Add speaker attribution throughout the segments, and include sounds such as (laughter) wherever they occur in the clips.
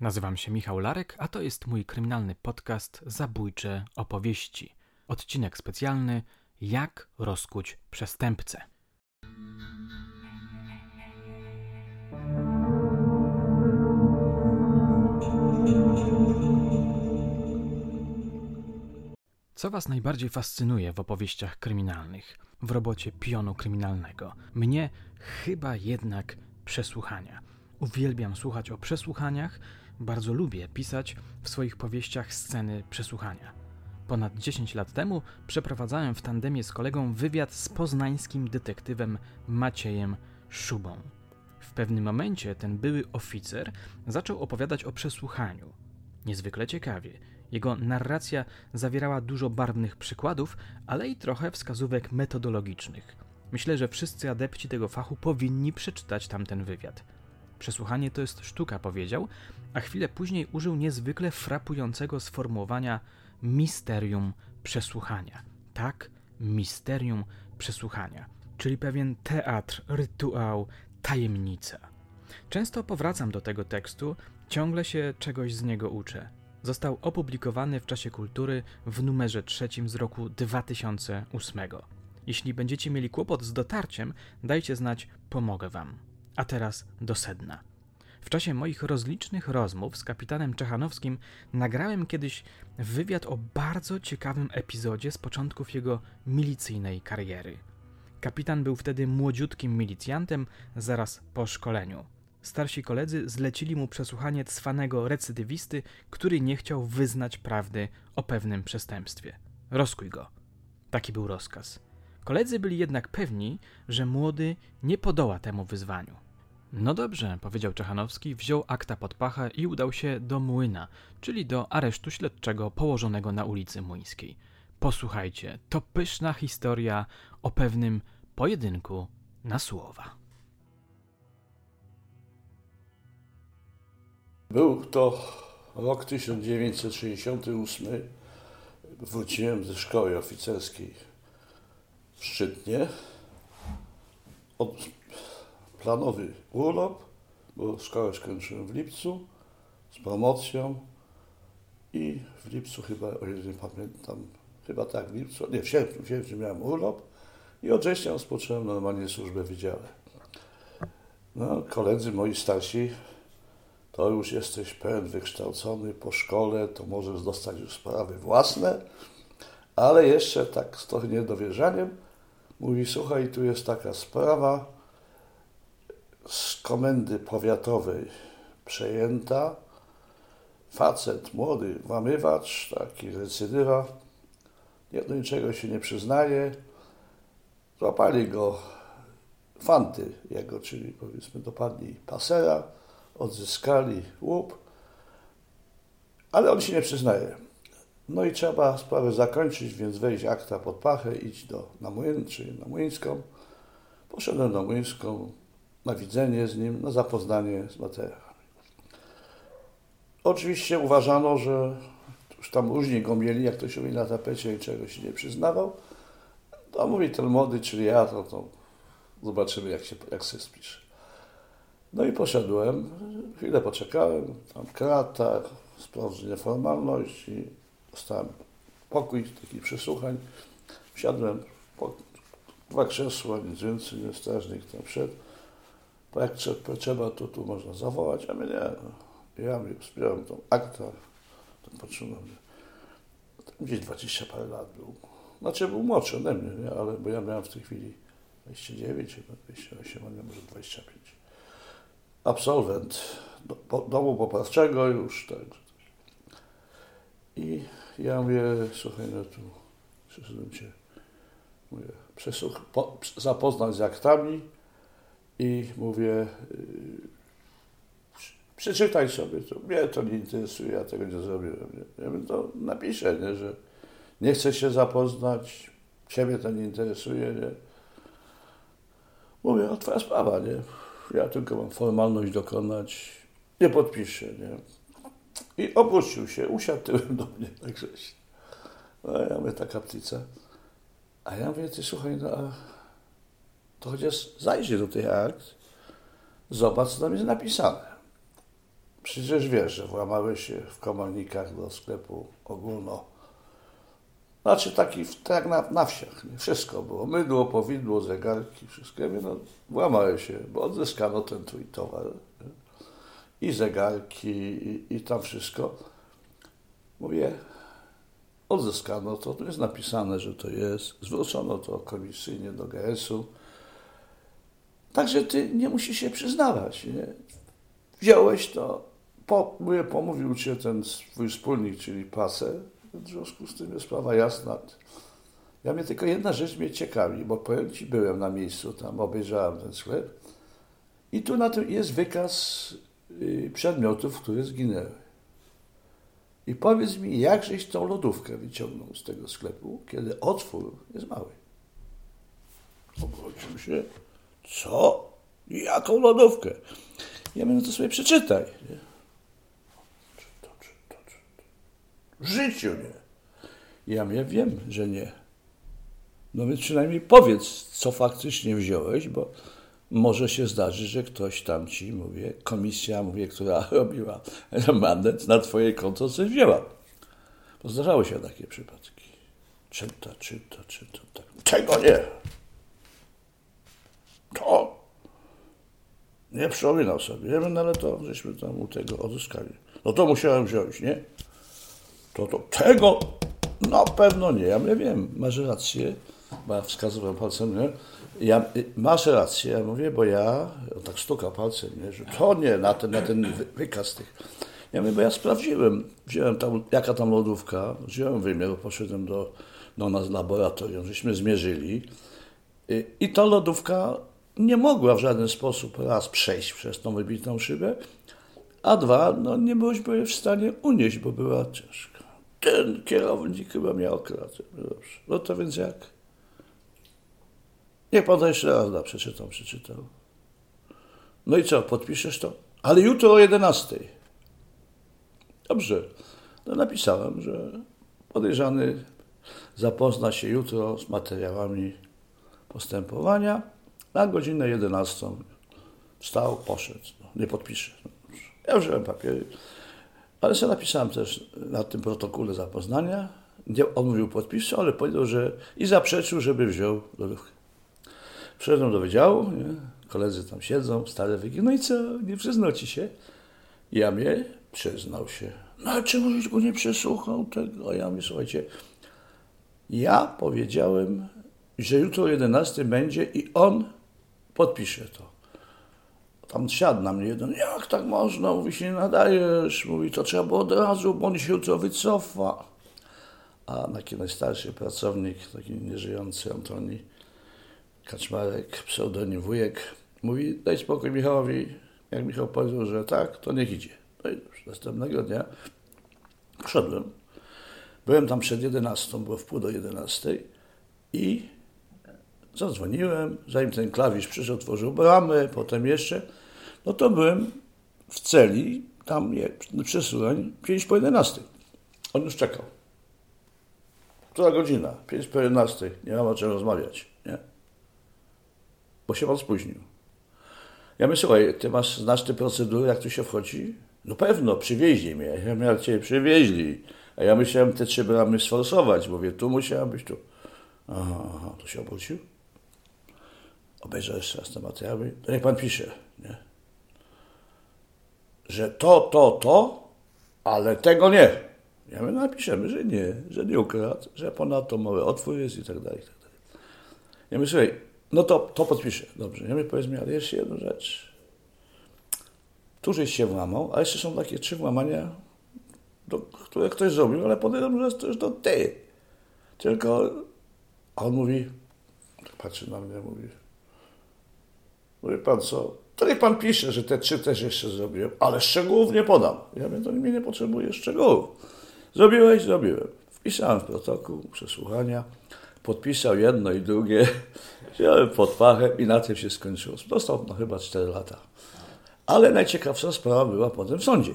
Speaker 1: Nazywam się Michał Larek, a to jest mój kryminalny podcast Zabójcze opowieści. Odcinek specjalny Jak rozkuć przestępcę. Co Was najbardziej fascynuje w opowieściach kryminalnych, w robocie pionu kryminalnego? Mnie chyba jednak przesłuchania. Uwielbiam słuchać o przesłuchaniach, bardzo lubię pisać w swoich powieściach sceny przesłuchania. Ponad 10 lat temu przeprowadzałem w tandemie z kolegą wywiad z poznańskim detektywem Maciejem Szubą. W pewnym momencie ten były oficer zaczął opowiadać o przesłuchaniu. Niezwykle ciekawie. Jego narracja zawierała dużo barwnych przykładów, ale i trochę wskazówek metodologicznych. Myślę, że wszyscy adepci tego fachu powinni przeczytać tamten wywiad. Przesłuchanie to jest sztuka, powiedział, a chwilę później użył niezwykle frapującego sformułowania misterium przesłuchania. Tak, misterium przesłuchania, czyli pewien teatr, rytuał, tajemnica. Często powracam do tego tekstu, ciągle się czegoś z niego uczę. Został opublikowany w czasie kultury w numerze trzecim z roku 2008. Jeśli będziecie mieli kłopot z dotarciem, dajcie znać, pomogę wam. A teraz do sedna. W czasie moich rozlicznych rozmów z kapitanem Czechanowskim nagrałem kiedyś wywiad o bardzo ciekawym epizodzie z początków jego milicyjnej kariery. Kapitan był wtedy młodziutkim milicjantem zaraz po szkoleniu. Starsi koledzy zlecili mu przesłuchanie cwanego recydywisty, który nie chciał wyznać prawdy o pewnym przestępstwie. Rozkuj go. Taki był rozkaz. Koledzy byli jednak pewni, że młody nie podoła temu wyzwaniu. No dobrze, powiedział Czechanowski, wziął akta pod pachę i udał się do młyna, czyli do aresztu śledczego położonego na ulicy Młyńskiej. Posłuchajcie, to pyszna historia o pewnym pojedynku na słowa.
Speaker 2: Był to rok 1968. Wróciłem ze szkoły oficerskiej w Szczytnie. Od planowy urlop, bo szkołę skończyłem w lipcu z promocją i w lipcu chyba, o ile pamiętam, chyba tak w lipcu, nie, w sierpniu, w sierpniu miałem urlop i od września rozpocząłem normalnie służbę w wydziale. No, koledzy moi starsi, to już jesteś pełen wykształcony po szkole, to możesz dostać już sprawy własne, ale jeszcze tak z trochę niedowierzaniem mówi, słuchaj, tu jest taka sprawa, z komendy powiatowej przejęta. Facet, młody włamywacz, taki recydywa, nie do niczego się nie przyznaje. Złapali go fanty jego, czyli powiedzmy dopadli pasera, odzyskali łup, ale on się nie przyznaje. No i trzeba sprawę zakończyć, więc wejść akta pod pachę, iść do, na młyn, czyli na młyńską. Poszedłem na młyńską, na widzenie z nim, na zapoznanie z materiałami. Oczywiście uważano, że już tam różnie go mieli, jak ktoś mówi na tapecie i czegoś się nie przyznawał, to mówi ten młody, czyli ja, to, to zobaczymy, jak się jak się spisze. No i poszedłem, chwilę poczekałem, tam krata, sprawdzenie formalności, dostałem pokój taki przesłuchań, wsiadłem, dwa krzesła, nic więcej, strażnik tam wszedł, jak trzeba, to tu można zawołać, a mnie nie. Ja mi zbieram tą akta, to patrzyłem. Gdzieś 20 parę lat był. Znaczy był młodszy ode mnie, nie? ale bo ja miałem w tej chwili 29, 28, a nie może 25. Absolwent do, po, domu poprawczego już, tak. I ja mówię, słuchaj, no tu przyszedłem cię, mówię, przesłuch, po, zapoznać z aktami, i mówię, y, przeczytaj sobie to. Mnie to nie interesuje, ja tego nie zrobiłem. Nie? Ja bym to napiszę, nie? że nie chcę się zapoznać, ciebie to nie interesuje. Nie? Mówię, no twoja sprawa, nie? Ja tylko mam formalność dokonać, nie podpiszę, nie? I opuścił się, usiadł tyłem do mnie, także no ja mówię, taka ptica. A ja mówię, ty słuchaj, no a to chociaż zajrzyj do tych akt, zobacz, co tam jest napisane. przecież wiesz, że włamały się w komornikach do sklepu ogólno. Znaczy taki, tak na, na wsiach, nie? wszystko było. Mydło, powidło, zegarki, wszystko. Ja mówię, no, włamały się, bo odzyskano ten twój towar. Nie? I zegarki, i, i tam wszystko. Mówię, odzyskano to, tu jest napisane, że to jest, zwrócono to komisyjnie do GS-u. Także ty nie musisz się przyznawać. Nie? Wziąłeś to, po, pomówił cię ten twój wspólnik, czyli pasę, w związku z tym jest sprawa jasna. Ja mnie tylko jedna rzecz mnie ciekawi, bo powiem Ci, byłem na miejscu, tam obejrzałem ten sklep i tu na tym jest wykaz y, przedmiotów, które zginęły. I powiedz mi, jakżeś tą lodówkę wyciągnął z tego sklepu, kiedy otwór jest mały? Obrócił się. Co? Jaką lodówkę? Ja mówię, to sobie przeczytaj. Nie? W życiu nie. Ja mówię, wiem, że nie. No więc przynajmniej powiedz, co faktycznie wziąłeś, bo może się zdarzyć, że ktoś tam ci, mówię, komisja, mówię, która (laughs) robiła mandat na twoje konto coś wzięła. Bo zdarzały się takie przypadki. Czyta, czyta, czyta. Tak. Tego nie. To nie przypominał sobie. Ja no ale to żeśmy tam u tego odzyskali. No to musiałem wziąć, nie? To, to tego na pewno nie. Ja mówię, wiem, masz rację, bo ja wskazywałem palcem, nie? Ja, masz rację, ja mówię, bo ja, on tak stuka palcem, nie? że to nie, na ten, na ten wykaz tych. Ja mówię, bo ja sprawdziłem, wziąłem tam, jaka tam lodówka, wziąłem wymiar, poszedłem do, do nas laboratorium, żeśmy zmierzyli i, i ta lodówka nie mogła w żaden sposób raz przejść przez tą wybitą szybę, a dwa, no nie byłeś w stanie unieść, bo była ciężka. Ten kierownik chyba miał. No dobrze. No to więc jak? Niech pan to jeszcze raz da, przeczytam, przeczytał. No i co, podpiszesz to? Ale jutro o 11. Dobrze. No napisałem, że podejrzany zapozna się jutro z materiałami postępowania na godzinę 11 wstał, poszedł. No, nie podpiszę. Ja wziąłem papiery, ale sobie napisałem też na tym protokole zapoznania. Nie, on mówił podpiszę, ale powiedział, że i zaprzeczył, żeby wziął lodówkę. Przyszedłem do wydziału, nie? koledzy tam siedzą, stare wygi. No i co, nie przyznał ci się? Ja mnie przyznał się. No ale czemu żeś go nie przesłuchał tego? A ja mówię, słuchajcie, ja powiedziałem, że jutro o 11 będzie i on podpiszę to. Tam siadł na mnie jeden, jak tak można, mówi, się nie nadajesz, mówi, to trzeba było od razu, bo on się jutro wycofa. A taki najstarszy pracownik, taki nieżyjący Antoni Kaczmarek, pseudonim wujek, mówi, daj spokój Michałowi, jak Michał powiedział, że tak, to niech idzie. No i już następnego dnia wszedłem. Byłem tam przed 11, było w pół do 11 i Zadzwoniłem, zanim ten klawisz przyszedł, otworzył bramę, potem jeszcze, no to byłem w celi, tam je, przesłuchań, 5 po 11. On już czekał. Która godzina? 5 po 11. Nie mam o czym rozmawiać, nie? Bo się pan spóźnił. Ja myślę, słuchaj, ty masz, znasz te procedury, jak tu się wchodzi? No pewno, przywieźli mnie. Ja miałem cię przywieźli. A ja musiałem te trzy bramy sforsować. Mówię, tu musiałem być, tu. Aha, aha, to się obrócił obejrzał jeszcze raz te materiały, to niech pan pisze, nie? że to, to, to, ale tego nie. Ja my napiszemy, że nie, że nie ukradł, że ponadto mały otwór jest i tak dalej, i tak dalej. Ja myślę, słuchaj, no to, to podpiszę. Dobrze, ja mi powiedz mi, ale jeszcze jedna rzecz. Tu żeś się włamał, a jeszcze są takie trzy włamania, do, które ktoś zrobił, ale podejrzewam, że jest też to ty. Tylko, a on mówi, patrzy na mnie, mówi, Mówi pan co, to pan pisze, że te trzy też jeszcze zrobiłem, ale szczegółów nie podam. Ja mówię, to mi nie potrzebuję szczegółów. Zrobiłeś? Zrobiłem. Wpisałem w protokół przesłuchania, podpisał jedno i drugie, wziąłem pod pachę i na tym się skończyło. Dostał no chyba 4 lata. Ale najciekawsza sprawa była potem w sądzie.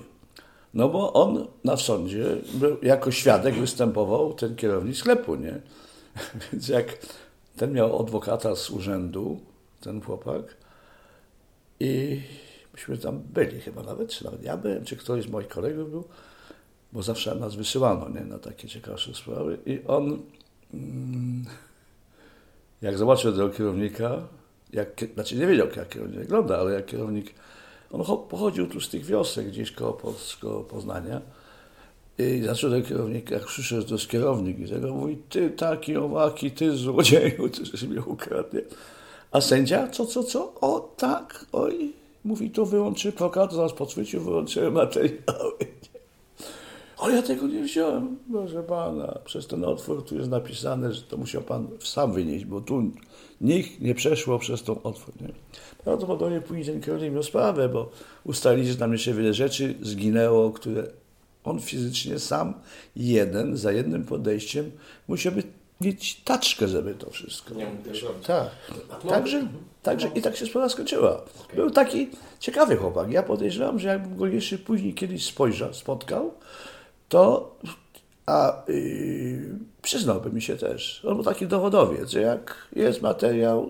Speaker 2: No bo on na sądzie był, jako świadek występował ten kierownik sklepu, nie? (laughs) Więc jak ten miał adwokata z urzędu, ten chłopak, i myśmy tam byli chyba nawet, czy nawet ja byłem, czy ktoś z moich kolegów był, bo zawsze nas wysyłano nie, na takie ciekawsze sprawy. I on, mm, jak zobaczył tego kierownika, jak, znaczy nie wiedział, jak kierownik wygląda, ale jak kierownik, on pochodził tu z tych wiosek gdzieś koło, koło Poznania. I zaczął do kierownika, jak przyszedł, to jest kierownik i tego mówi, ty taki, owaki, ty złodzieju, (laughs) ty żeś mnie ukradł. A sędzia, co, co, co? O tak, oj. Mówi, to wyłączy prokurator, zaraz podchwycił, wyłączyłem materiały. O, ja tego nie wziąłem, proszę pana. Przez ten otwór tu jest napisane, że to musiał pan sam wynieść, bo tu nikt nie przeszło przez tą otwór. Nie? Prawdopodobnie później ten kierownik miał sprawę, bo ustalili, że tam jeszcze wiele rzeczy zginęło, które on fizycznie sam, jeden, za jednym podejściem, musiał mieć taczkę, żeby to wszystko.
Speaker 3: Nie.
Speaker 2: Tak. Także, także i tak się sprawa skończyła. Był taki ciekawy chłopak. Ja podejrzewam, że jakbym go jeszcze później kiedyś spojrzał, spotkał, to a yy, przyznałby mi się też. On był taki dowodowiec, że jak jest materiał,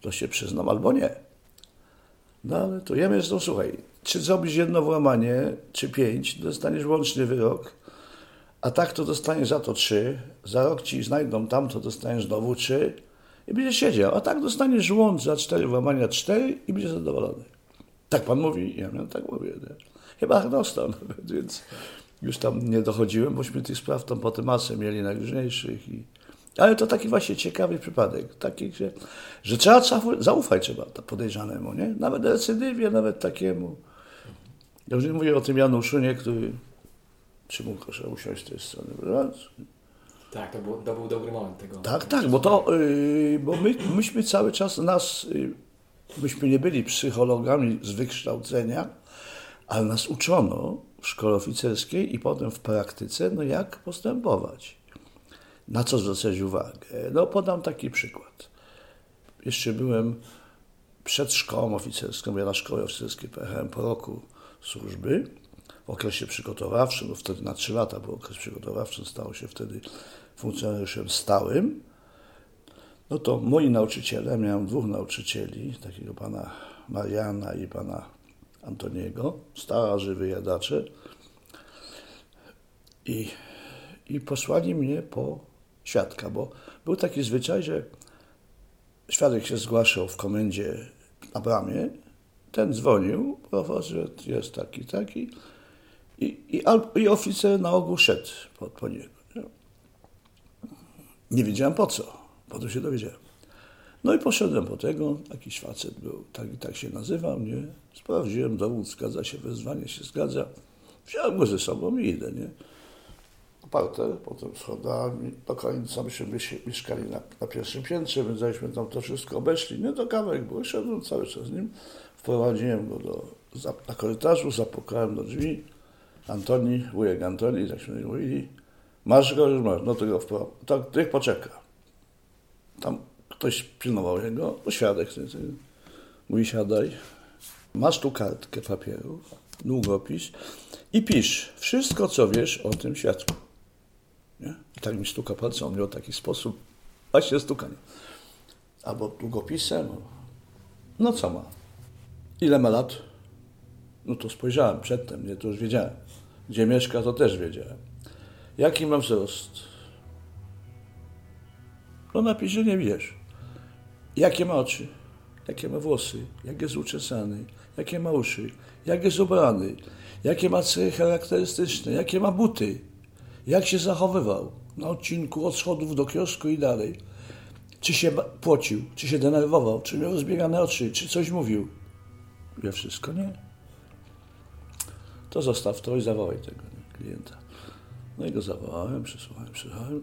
Speaker 2: to się przyznam albo nie. No ale to ja zresztą, słuchaj, czy zrobisz jedno włamanie, czy pięć, dostaniesz łączny wyrok, a tak to dostaniesz za to trzy, za rok ci znajdą tam, to dostaniesz znowu trzy i będziesz siedział, a tak dostaniesz łącz za cztery włamania cztery i będziesz zadowolony. Tak pan mówi, ja miałem tak mówię. Nie? Chyba dostał nawet, więc już tam nie dochodziłem, bośmy tych spraw tam potem masę mieli najróżniejszych. I... Ale to taki właśnie ciekawy przypadek, taki, że, że trzeba zaufać trzeba podejrzanemu, nie? Nawet recydywie, nawet takiemu. Ja już nie mówię o tym Januszu, nie, który czy mógł proszę usiąść z tej strony.
Speaker 3: Tak, to był, to był dobry moment tego.
Speaker 2: Tak, tak, bo to, yy, bo my, myśmy cały czas nas, yy, myśmy nie byli psychologami z wykształcenia, ale nas uczono w szkole oficerskiej i potem w praktyce, no jak postępować. Na co zwracać uwagę? No podam taki przykład. Jeszcze byłem przed szkołą oficerską, ja na szkole oficerskiej pojechałem po roku służby, w okresie przygotowawczym, bo wtedy na trzy lata był okres przygotowawczy, stało się wtedy funkcjonariuszem stałym, no to moi nauczyciele, miałem dwóch nauczycieli, takiego pana Mariana i pana Antoniego, starzy wyjadacze, i, i posłali mnie po świadka, bo był taki zwyczaj, że świadek się zgłaszał w komendzie na bramie, ten dzwonił, profesor jest taki, taki i, i, i oficer na ogół szedł po, po niego. Nie? wiedziałem po co, potem się dowiedziałem. No i poszedłem po tego, jakiś facet był, tak tak się nazywał, nie? Sprawdziłem, dowód zgadza się, wezwanie się zgadza. Wziąłem go ze sobą i idę, nie? Parter, potem schodami, do końca myśmy mieszkali na, na pierwszym piętrze, więc żeśmy tam to wszystko obeszli, nie do kawek, bo szedłem cały czas z nim, wprowadziłem go do, za, na korytarzu, zapukałem do drzwi, Antoni, wujek Antoni, takśmy mówili, masz go, już masz, no to go wprowadź, tak, niech poczeka. Tam ktoś pilnował jego, świadek, mówi siadaj, masz tu kartkę papieru, długopis i pisz wszystko, co wiesz o tym świadku. Nie? I tak mi stuka palcem, on miał taki sposób, właśnie stukanie. Albo długopisem, no co ma? Ile ma lat? No to spojrzałem przedtem, nie, to już wiedziałem. Gdzie mieszka, to też wiedziałem. Jaki mam wzrost? No napisz, nie wiesz. Jakie ma oczy? Jakie ma włosy? Jak jest uczesany? Jakie ma uszy? Jak jest ubrany? Jakie ma cechy charakterystyczne? Jakie ma buty? Jak się zachowywał? Na odcinku od schodów do kiosku i dalej. Czy się płocił? Czy się denerwował? Czy miał zbiegane oczy? Czy coś mówił? Wie wszystko, nie? To zostaw to i zawołaj tego klienta. No i go zawołałem, przesłuchałem, przesłuchałem.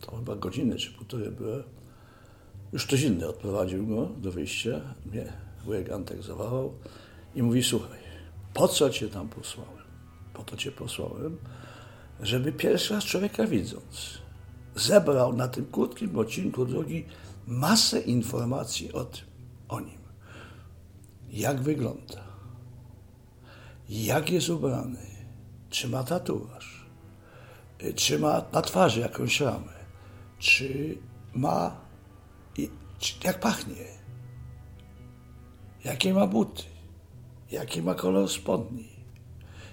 Speaker 2: To chyba godziny czy półtorej były. Już ktoś inny odprowadził go do wyjścia. Mnie wujek Antek zawołał i mówi, słuchaj, po co cię tam posłałem? Po to cię posłałem, żeby pierwszy raz człowieka widząc, zebrał na tym krótkim odcinku drogi masę informacji o tym, o nim. Jak wygląda, jak jest ubrany, czy ma tatuaż, czy ma na twarzy jakąś ramę, czy ma, jak pachnie, jakie ma buty, jaki ma kolor spodni.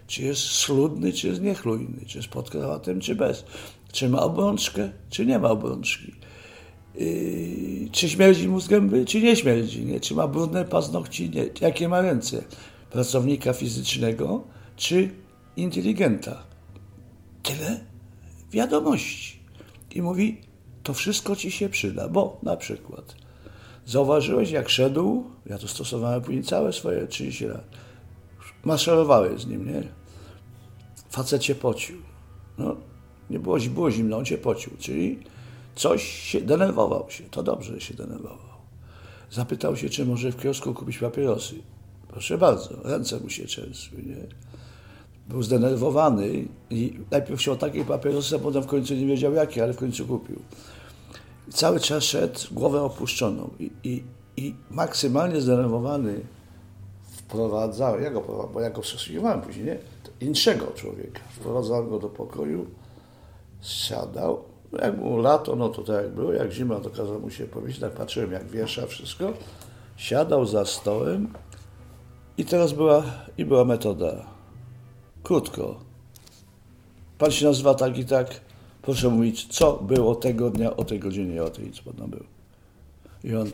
Speaker 2: Czy jest schludny, czy jest niechlujny, czy z podkrawatem, czy bez. Czy ma obrączkę, czy nie ma obrączki. Yy, czy śmierdzi mu z gęby, czy nie śmierdzi, nie? czy ma brudne paznokci, nie? jakie ma ręce. Pracownika fizycznego, czy inteligenta. Tyle wiadomości. I mówi, to wszystko ci się przyda, bo na przykład zauważyłeś, jak szedł, ja to stosowałem później całe swoje 30 lat, maszerowałeś z nim, nie? Facet się pocił. No, nie było, było zimno, on się pocił, czyli coś się, denerwował się. To dobrze się denerwował. Zapytał się, czy może w kiosku kupić papierosy. Proszę bardzo, ręce mu się trzęsły, nie? Był zdenerwowany i najpierw chciał takie papierosy, a potem w końcu nie wiedział jakie, ale w końcu kupił. Cały czas szedł głowę opuszczoną i, i, i maksymalnie zdenerwowany wprowadzał, ja go, bo ja go przesłuchiwałem później, nie? Inszego człowieka. Wprowadzał go do pokoju, siadał, jak było lato, no to tak jak było, jak zima, to kazał mu się powiedzieć, tak patrzyłem jak wiesza wszystko, siadał za stołem i teraz była, i była metoda. Krótko. Pan się nazywa tak i tak, proszę mówić, co było tego dnia, o tej godzinie, o tej, co pan był. I on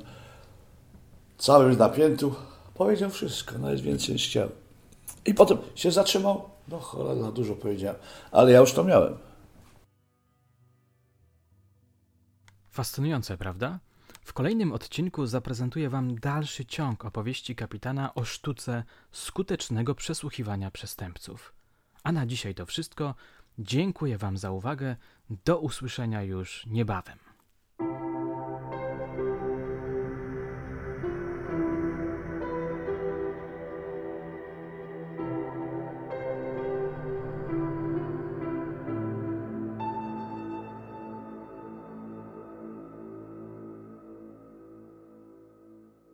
Speaker 2: cały napiętu powiedział wszystko, nawet więcej niż chciał. I potem się zatrzymał, no cholera, dużo powiedziałem, ale ja już to miałem.
Speaker 1: Fascynujące, prawda? W kolejnym odcinku zaprezentuję Wam dalszy ciąg opowieści kapitana o sztuce skutecznego przesłuchiwania przestępców. A na dzisiaj to wszystko. Dziękuję Wam za uwagę. Do usłyszenia już niebawem.